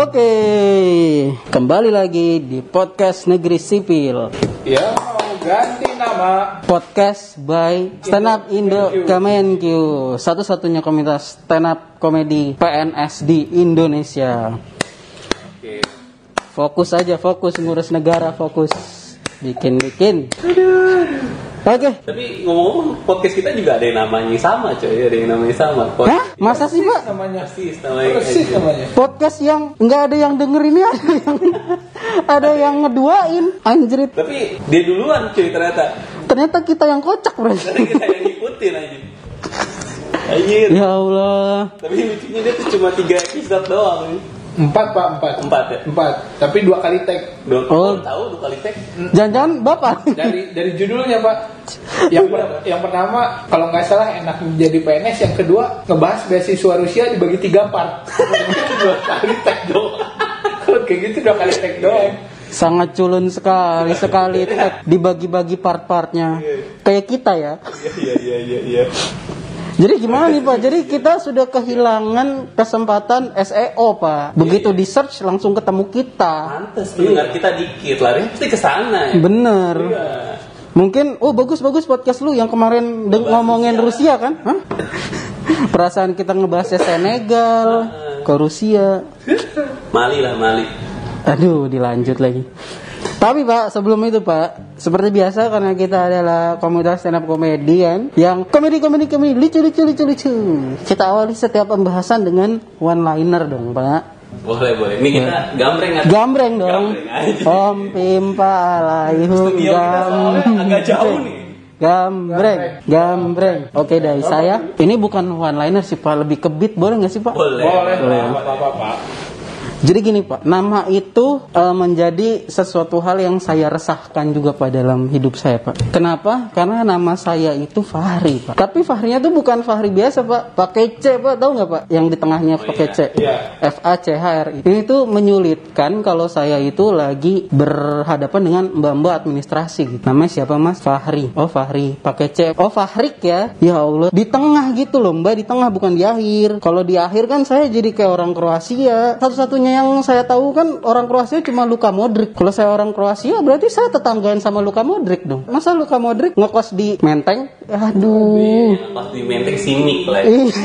Oke, kembali lagi di podcast Negeri Sipil. Ya mau ganti nama Podcast by Stand Up Indo Kemenkyu, satu-satunya komunitas stand up komedi PNS di Indonesia. Oke. Fokus aja, fokus ngurus negara, fokus bikin-bikin. Oke. Tapi ngomong-ngomong podcast kita juga ada yang namanya sama coy, ada yang namanya sama. Pod- Hah? Masa sih, Pak? namanya Persis namanya. Persis namanya Podcast yang nggak ada yang denger ini ada yang ada yang ngeduain anjrit. Tapi dia duluan cuy ternyata. Ternyata kita yang kocak, Bro. Karena kita yang ngikutin aja. Anjir. Ya Allah. Tapi lucunya dia tuh cuma tiga episode doang. Empat pak empat Empat ya. empat tapi dua kali tag Dua, Oh. tahu dua kali tag. Jangan-jangan Bapak. dari dari judulnya pak yang per- yang pertama kalau nggak salah enak menjadi PNS yang kedua ngebahas beasiswa Rusia dibagi tiga part dua kali tag doang kalau kayak gitu dua kali tag doang Sangat culun sekali sekali tag dibagi-bagi part-partnya. Kayak kita ya. Iya iya iya iya. Jadi gimana nih Pak? Jadi kita sudah kehilangan kesempatan SEO Pak. Begitu di search langsung ketemu kita. Pantes pendengar kita dikit, lari pasti ke sana ya. Bener. Iya. Mungkin, oh bagus-bagus podcast lu yang kemarin ngomongin Rusia kan? Hah? Perasaan kita ngebahasnya Senegal, ke Rusia. Mali lah Mali. Aduh, dilanjut lagi. Tapi Pak, sebelum itu Pak, seperti biasa karena kita adalah komunitas stand up komedian yang komedi komedi komedi lucu lucu lucu lucu. Kita awali setiap pembahasan dengan one liner dong Pak. Boleh boleh. Ini kita gambreng nggak? Gambreng dong. Gambreng aja. Om pimpa alaihum soalnya agak jauh nih. Gambreng, gambreng. Oke dari saya, ini bukan one liner sih Pak, lebih ke beat boleh nggak sih Pak? Boleh. boleh Boleh. pak apa pak Jadi gini Pak, nama itu eh, menjadi sesuatu hal yang saya resahkan juga Pak dalam hidup saya Pak. Kenapa? Karena nama saya itu Fahri Pak. Tapi Fahrinya itu bukan Fahri biasa Pak, pakai C Pak, tahu nggak Pak? Yang di tengahnya pakai C. Iya. F A C H R I. Ini tuh menyulitkan kalau saya itu lagi berhadapan dengan mbak-mbak administrasi gitu. Namanya siapa Mas? Fahri. Oh Fahri, pakai C. Oh Fahrik ya. Ya Allah, di tengah gitu loh Mbak, di tengah bukan di akhir. Kalau di akhir kan saya jadi kayak orang Kroasia. Satu-satunya yang saya tahu kan orang Kroasia cuma Luka Modric. Kalau saya orang Kroasia berarti saya tetanggaan sama Luka Modric dong. Masa Luka Modric ngekos di Menteng? Aduh. Pas di menteng simik lah. ya. Iya.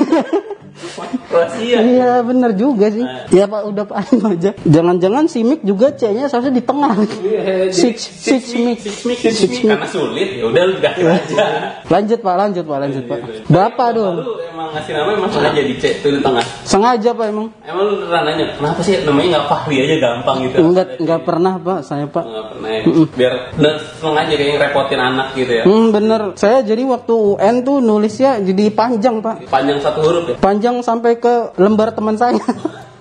Kroasia. Iya bener juga sih. Ya pak udah pak ayo aja. Jangan-jangan si Mik juga C-nya seharusnya di tengah. Iya, Six six Mik. Simik, simik. Karena sulit ya udah ganti aja. Lanjut pak, lanjut pak, lanjut pak. Bapak dong. Lu emang ngasih nama emang sengaja di C tuh di tengah. Sengaja pak emang. Emang lu pernah nanya kenapa sih namanya nggak Fahri aja gampang gitu? Enggak enggak pernah pak, saya pak. Nggak pernah ya. Biar dan sengaja kayak ngerepotin anak gitu ya. Hmm bener. Saya jadi waktu UN tuh nulisnya jadi panjang pak. Panjang satu huruf ya. Panjang sampai ke lembar teman saya.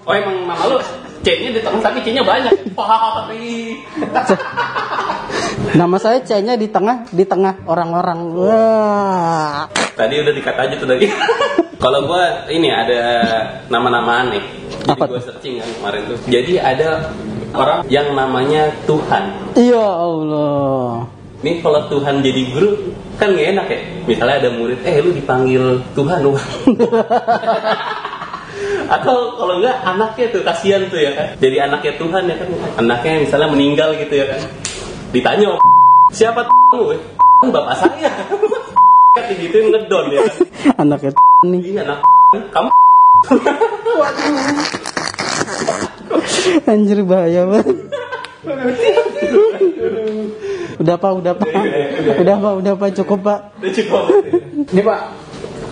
Oh emang nama lu C-nya di tengah tapi C-nya banyak. Fahri. Nama saya C-nya di tengah di tengah orang-orang. Wah. Tadi udah dikat aja tuh tadi. Kalau gua ini ada nama-nama aneh. Jadi Apa gua searching kan kemarin tuh. Jadi ada orang yang namanya Tuhan. Ya Allah. Nih kalau Tuhan jadi guru kan gak enak ya. Misalnya ada murid, eh lu dipanggil Tuhan lu. Atau kalau enggak anaknya tuh kasihan tuh ya kan. Jadi anaknya Tuhan ya kan. Anaknya misalnya meninggal gitu ya kan. Ditanya "Oh, siapa lu? Kan bapak saya. kan digituin ngedon ya kan. Anaknya nih. Iya anak kamu Anjir bahaya banget. udah pak, udah pak, udah pak, udah pak, cukup pak. udah cukup. Ini Pak,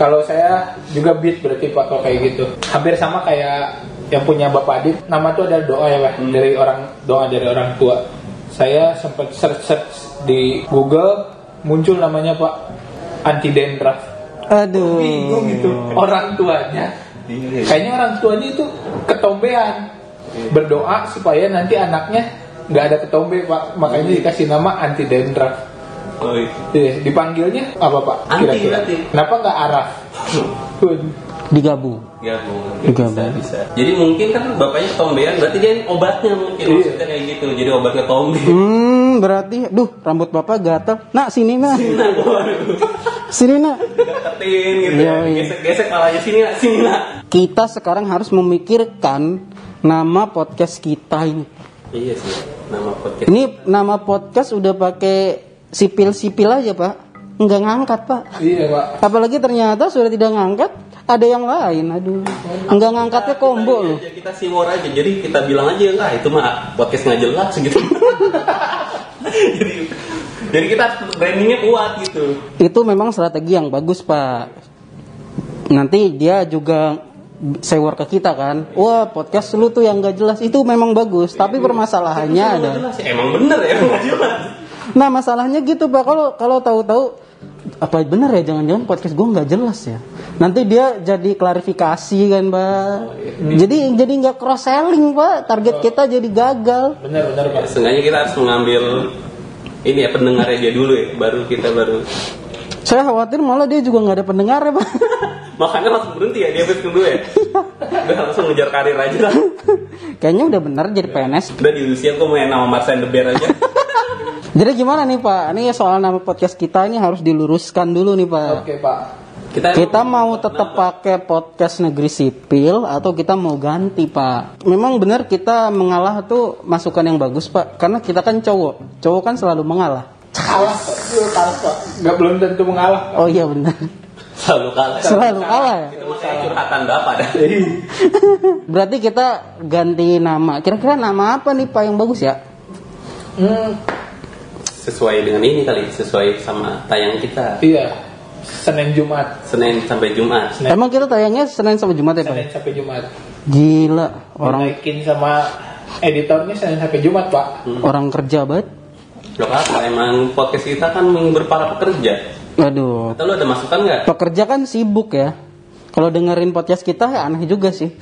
kalau saya juga beat berarti Pak kalau kayak gitu. Hampir sama kayak yang punya Bapak Adit. Nama tuh ada doa ya Pak, dari orang doa dari orang tua. Saya sempat search search di Google muncul namanya Pak anti dandruff. Aduh. Bingung gitu orang tuanya. Kayaknya orang tuanya itu ketombean. Berdoa supaya nanti anaknya nggak ada ketombe Pak. Makanya dikasih nama anti dandruff. Oh, iya. Iya, dipanggilnya apa Pak? Anti Kira-kira. Kenapa nggak araf? Digabung. Gabung. Digabung. Bisa, bisa. Jadi mungkin kan bapaknya ketombean, berarti dia obatnya mungkin Iya. maksudnya kayak gitu. Jadi obat ketombe. Hmm, berarti, duh, rambut bapak gatel. Nak, sini nak, Nah, waduh. sini nak. Deketin gitu Iya, ya. iya. Gesek-gesek palanya sini nak, sini nak. Kita sekarang harus memikirkan nama podcast kita ini. Iya sih, nama podcast. Ini nama podcast udah pakai sipil-sipil aja pak, nggak ngangkat pak. Iya pak. Apalagi ternyata sudah tidak ngangkat, ada yang lain. Aduh, nggak ngangkatnya combo loh. Ya, kita siwor aja, jadi kita bilang aja enggak itu mah podcast nggak jelas gitu. jadi, jadi kita brandingnya kuat gitu. Itu memang strategi yang bagus pak. Nanti dia juga sewor ke kita kan. Wah podcast lu tuh yang nggak jelas itu memang bagus. Tapi permasalahannya Itu ada. nggak jelas ya. Emang bener ya nggak jelas. Nah masalahnya gitu pak. Kalau kalau tahu-tahu apa benar ya jangan-jangan podcast gue nggak jelas ya. Nanti dia jadi klarifikasi kan pak. Jadi jadi nggak cross selling pak. Target kita jadi gagal. Bener pak. Sengaja kita harus mengambil ini ya pendengarnya dia dulu ya, baru kita baru Saya khawatir malah dia juga nggak ada pendengar ya pak. makanya langsung berhenti ya dia episode kedua ya. Udah langsung ngejar karir aja lah. Kayaknya udah bener jadi PNS. Udah di usia kok main nama Marcel the Bear aja. Jadi gimana nih Pak? Ini soal nama podcast kita ini harus diluruskan dulu nih Pak. Oke pak. Kita, Kita mau tetap pakai podcast negeri sipil atau kita mau ganti Pak? Memang benar kita mengalah tuh masukan yang bagus Pak, karena kita kan cowok, cowok kan selalu mengalah. Kalah pak. Iya, kalah pak. Gak belum tentu mengalah. Pak. Oh iya benar, selalu kalah. selalu kalah ya. Itu curhatan bapak dah. Berarti kita ganti nama. Kira-kira nama apa nih Pak yang bagus ya? Hmm, Sesuai dengan ini kali, sesuai sama tayang kita. iya. Senin Jumat. Senin sampai Jumat. Senin, Emang kita tayangnya Senin sampai Jumat ya Pak? Senin sampai Jumat. Gila, orang Dinaikin sama editornya Senin sampai Jumat pak. orang kerja banget. Loh apa, emang podcast kita kan menghibur para pekerja. Aduh, Atau lu ada masukan nggak? pekerja kan sibuk ya. Kalau dengerin podcast kita ya aneh juga sih.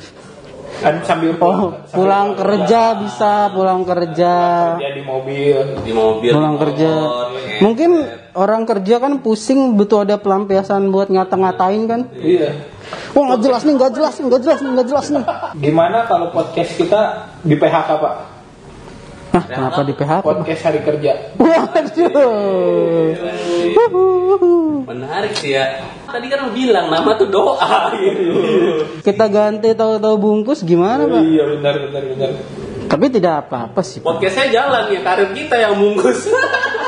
Kan sambil Oh, sambil pulang kerja bisa, pulang kerja. kerja di mobil. Di mobil. Pulang di kerja. motor, ya. Mungkin orang kerja kan pusing butuh ada pelampiasan buat ngata-ngatain kan. Iya. Wah nggak jelas nih, nggak jelas nih, nggak jelas nih, nggak jelas nih. Gimana kalau podcast kita di PHK pak? Nah, kenapa di PHK? Podcast hari kerja. Waduh. Menarik sih ya. Tadi kan lu bilang nama tuh doa gitu. Kita ganti tahu-tahu bungkus gimana, Pak? Iya benar benar benar. Tapi tidak apa-apa sih. Podcastnya jalan ya, karir kita yang bungkus.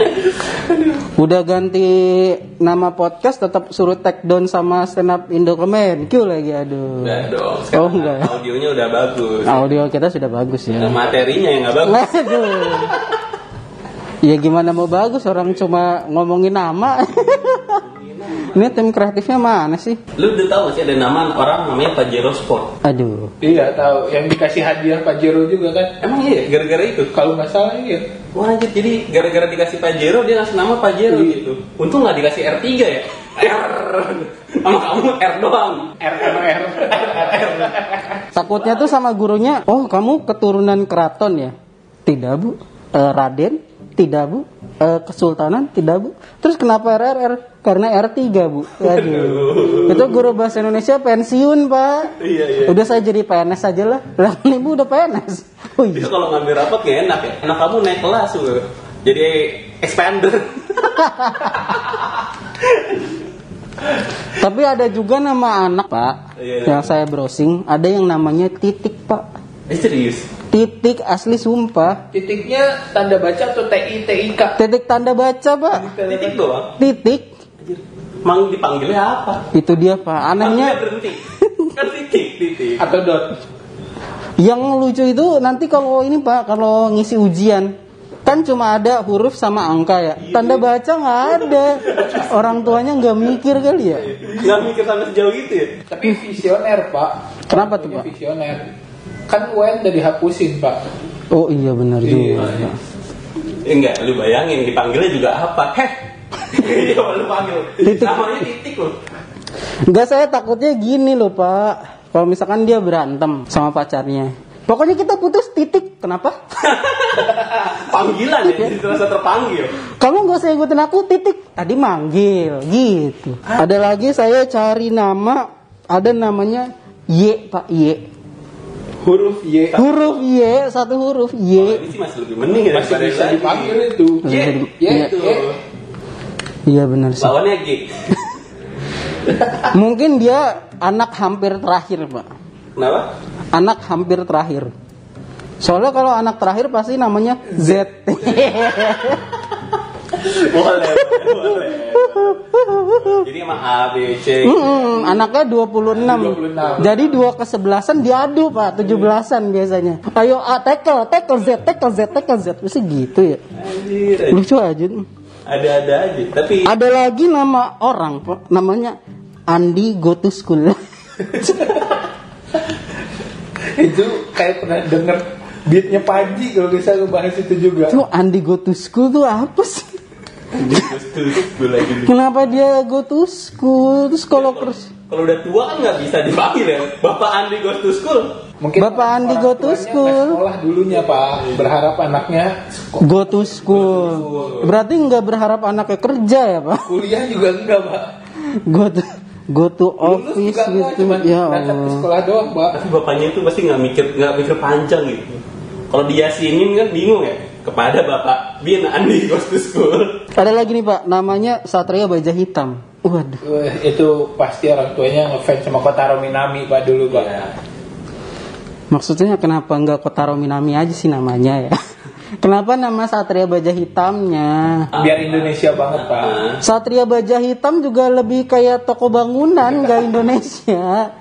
Udah ganti nama podcast tetap suruh take down sama stand up Indo Kemen. Q lagi aduh. Udah dong. Oh, enggak. audionya udah bagus. Audio kita sudah bagus ya. Nah, materinya yang nggak bagus. Ya gimana mau bagus orang cuma ngomongin nama. Ini tim kreatifnya mana sih? Lu udah tahu sih ada nama orang namanya Pajero Sport. Aduh. Iya tahu. Yang dikasih hadiah Pak Jero juga kan? Emang iya gara-gara itu. Kalau nggak salah iya. Wah anjir, jadi gara-gara dikasih Pajero dia ngasih nama Pajero Iya. gitu. Untung nggak dikasih R3 ya. R. Sama kamu R doang. RRR. Takutnya tuh sama gurunya, oh kamu keturunan keraton ya? Tidak bu. Eh, Raden? Tidak bu. Eh, Kesultanan? Tidak bu. Terus kenapa RRR? Karena R3 bu. Aduh. Itu guru bahasa Indonesia pensiun pak. Iya iya. Udah saya jadi PNS aja lah. Lah ibu udah PNS. Oh Dia iya. kalau ngambil rapat gak enak ya. Anak kamu naik kelas tuh. Jadi expander. Tapi ada juga nama anak pak. Iya, iya. Yang saya browsing. Ada yang namanya titik pak. Eh serius. Titik asli sumpah. Titiknya tanda baca atau TI TIK? Titik tanda baca pak. Titik doang. Titik. Anjir. Mang dipanggilnya apa? Itu dia pak. Panggilnya Anehnya berhenti. Kan titik, titik. Atau dot? Yang lucu itu nanti kalau ini pak, kalau ngisi ujian kan cuma ada huruf sama angka ya. Tanda baca nggak ada. Orang tuanya nggak mikir kali ya. Gak mikir sampai sejauh itu ya. Tapi visioner pak. Kenapa tuh, Pak? Visioner. Kan UN udah dihapusin pak. Oh iya benar juga. Eh, enggak, lu bayangin dipanggilnya juga apa? Heh. Iya, lu panggil. Titik. Namanya titik loh. Enggak saya takutnya gini loh pak. Kalau misalkan dia berantem sama pacarnya, pokoknya kita putus titik. Kenapa? Panggilan ya, jadi terasa terpanggil. Kamu nggak usah ikutin aku titik. Tadi manggil gitu. Ada lagi saya cari nama, ada namanya Y pak Y. Huruf Y. Huruf Y, satu huruf Oh, Y. ini sih masih lebih mending ya Masih bisa dipanggil itu. Y. Y itu. Iya benar sih. Lawannya G. Mungkin dia anak hampir terakhir pak. Kenapa? Anak hampir terakhir. Soalnya kalau anak terakhir pasti namanya Z. boleh, boleh. Jadi emang A, B, C. Mm, anaknya 26. 26. Jadi dua kesebelasan diadu pak, 17-an biasanya. Ayo A tackle, tackle Z, tackle Z, tackle Z. Mesti gitu ya. Lucu aja. Ada-ada aja. Tapi Ada lagi nama orang, namanya Andi Go to School. itu kayak pernah denger beatnya Panji kalau bisa ngebahas itu juga Itu Andi Go to School tuh apa sih? Kenapa dia go to school? Terus kalau terus Kalau udah tua kan nggak bisa dipanggil ya. Bapak Andi goes to school. Mungkin Bapak Andi go to school. sekolah dulunya pak berharap anaknya go to school. Berarti nggak berharap anaknya kerja ya pak? kuliah juga enggak pak Go to go to office juga enggak gitu. cuma Ya ke Allah. sekolah doang pak Tapi bapaknya itu pasti nggak mikir nggak mikir panjang gitu. Kalau dia sini kan bingung ya. Kepada Bapak Bin Andi goes to school. Ada lagi nih pak, namanya Satria Baja Hitam. Waduh. Itu pasti orang tuanya ngefans sama Kotaro Minami pak dulu pak Ya. Maksudnya kenapa nggak Kotaro Minami aja sih namanya ya? Kenapa nama Satria Baja Hitamnya? biar Indonesia banget pak Satria Baja Hitam juga lebih kayak toko bangunan nggak Indonesia.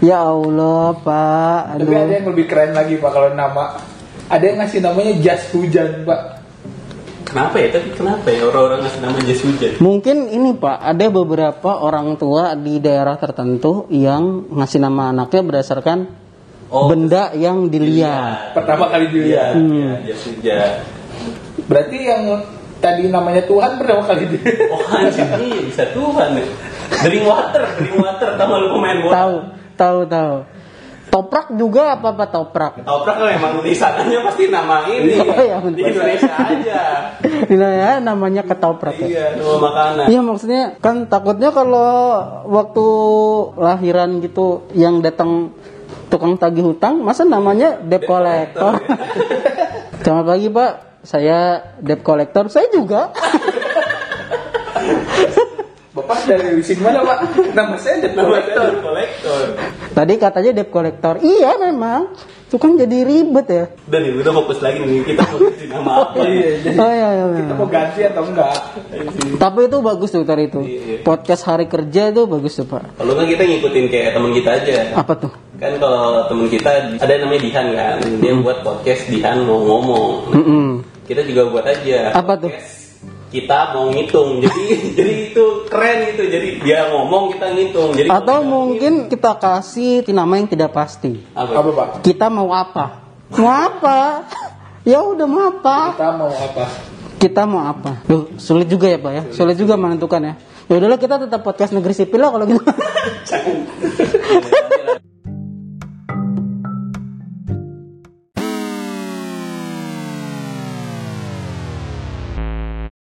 Ya Allah Pak, tapi ada aduh. yang lebih keren lagi pak kalau nama ada yang ngasih namanya jas hujan pak Kenapa ya? Tapi kenapa ya orang-orang ngasih nama jas hujan? Mungkin ini Pak, ada beberapa orang tua di daerah tertentu yang ngasih nama anaknya berdasarkan Oh, benda yang dilihat. pertama kali dilihat iya, jas hujan. berarti yang tadi namanya Tuhan pertama kali dia Oh anjir, iya bisa Tuhan ya. Drink water, drink water. Tahu lu pemain bola? Tahu, tahu, tahu. Toprak juga apa apa toprak? Toprak kan emang di sananya pasti nama ini. Oh, iya, bener. di Indonesia aja. Nah, namanya ketoprak ya. Iya, nama makanan. Iya maksudnya kan takutnya kalau waktu lahiran gitu yang datang tukang tagih hutang masa namanya debt collector. Selamat pagi Pak, saya debt collector. Saya juga. Bapak dari sini mana pak? Nama saya Debt Collector. Tadi katanya debt collector. Iya memang. Itu kan jadi ribet ya. Udah nih, udah fokus lagi nih. Kita kasih nama apa? Iya, jadi Oh iya, iya, iya. kita mau ganti atau enggak? Tapi itu bagus tuh tadi itu. Iya. Podcast hari kerja itu bagus tuh Pak. Kalau nggak kita ngikutin kayak teman kita aja. Apa tuh? Kan kalau teman kita ada yang namanya Dihan kan, dia buat podcast Dihan mau ngomong. Mm-mm. Kita juga buat aja. Apa tuh? Kita mau ngitung. Jadi jadi itu keren gitu. Jadi dia ngomong kita ngitung. Jadi Atau mungkin kita kasih nama yang tidak pasti. ngitung, apa? Apa pak? Kita mau apa? Mau apa? Ya udah mau apa? Kita mau apa? Kita mau apa? Duh, sulit juga ya Pak ya. Sulit juga menentukan ya. Ya udahlah kita tetap podcast negeri sipil lah kalau gitu.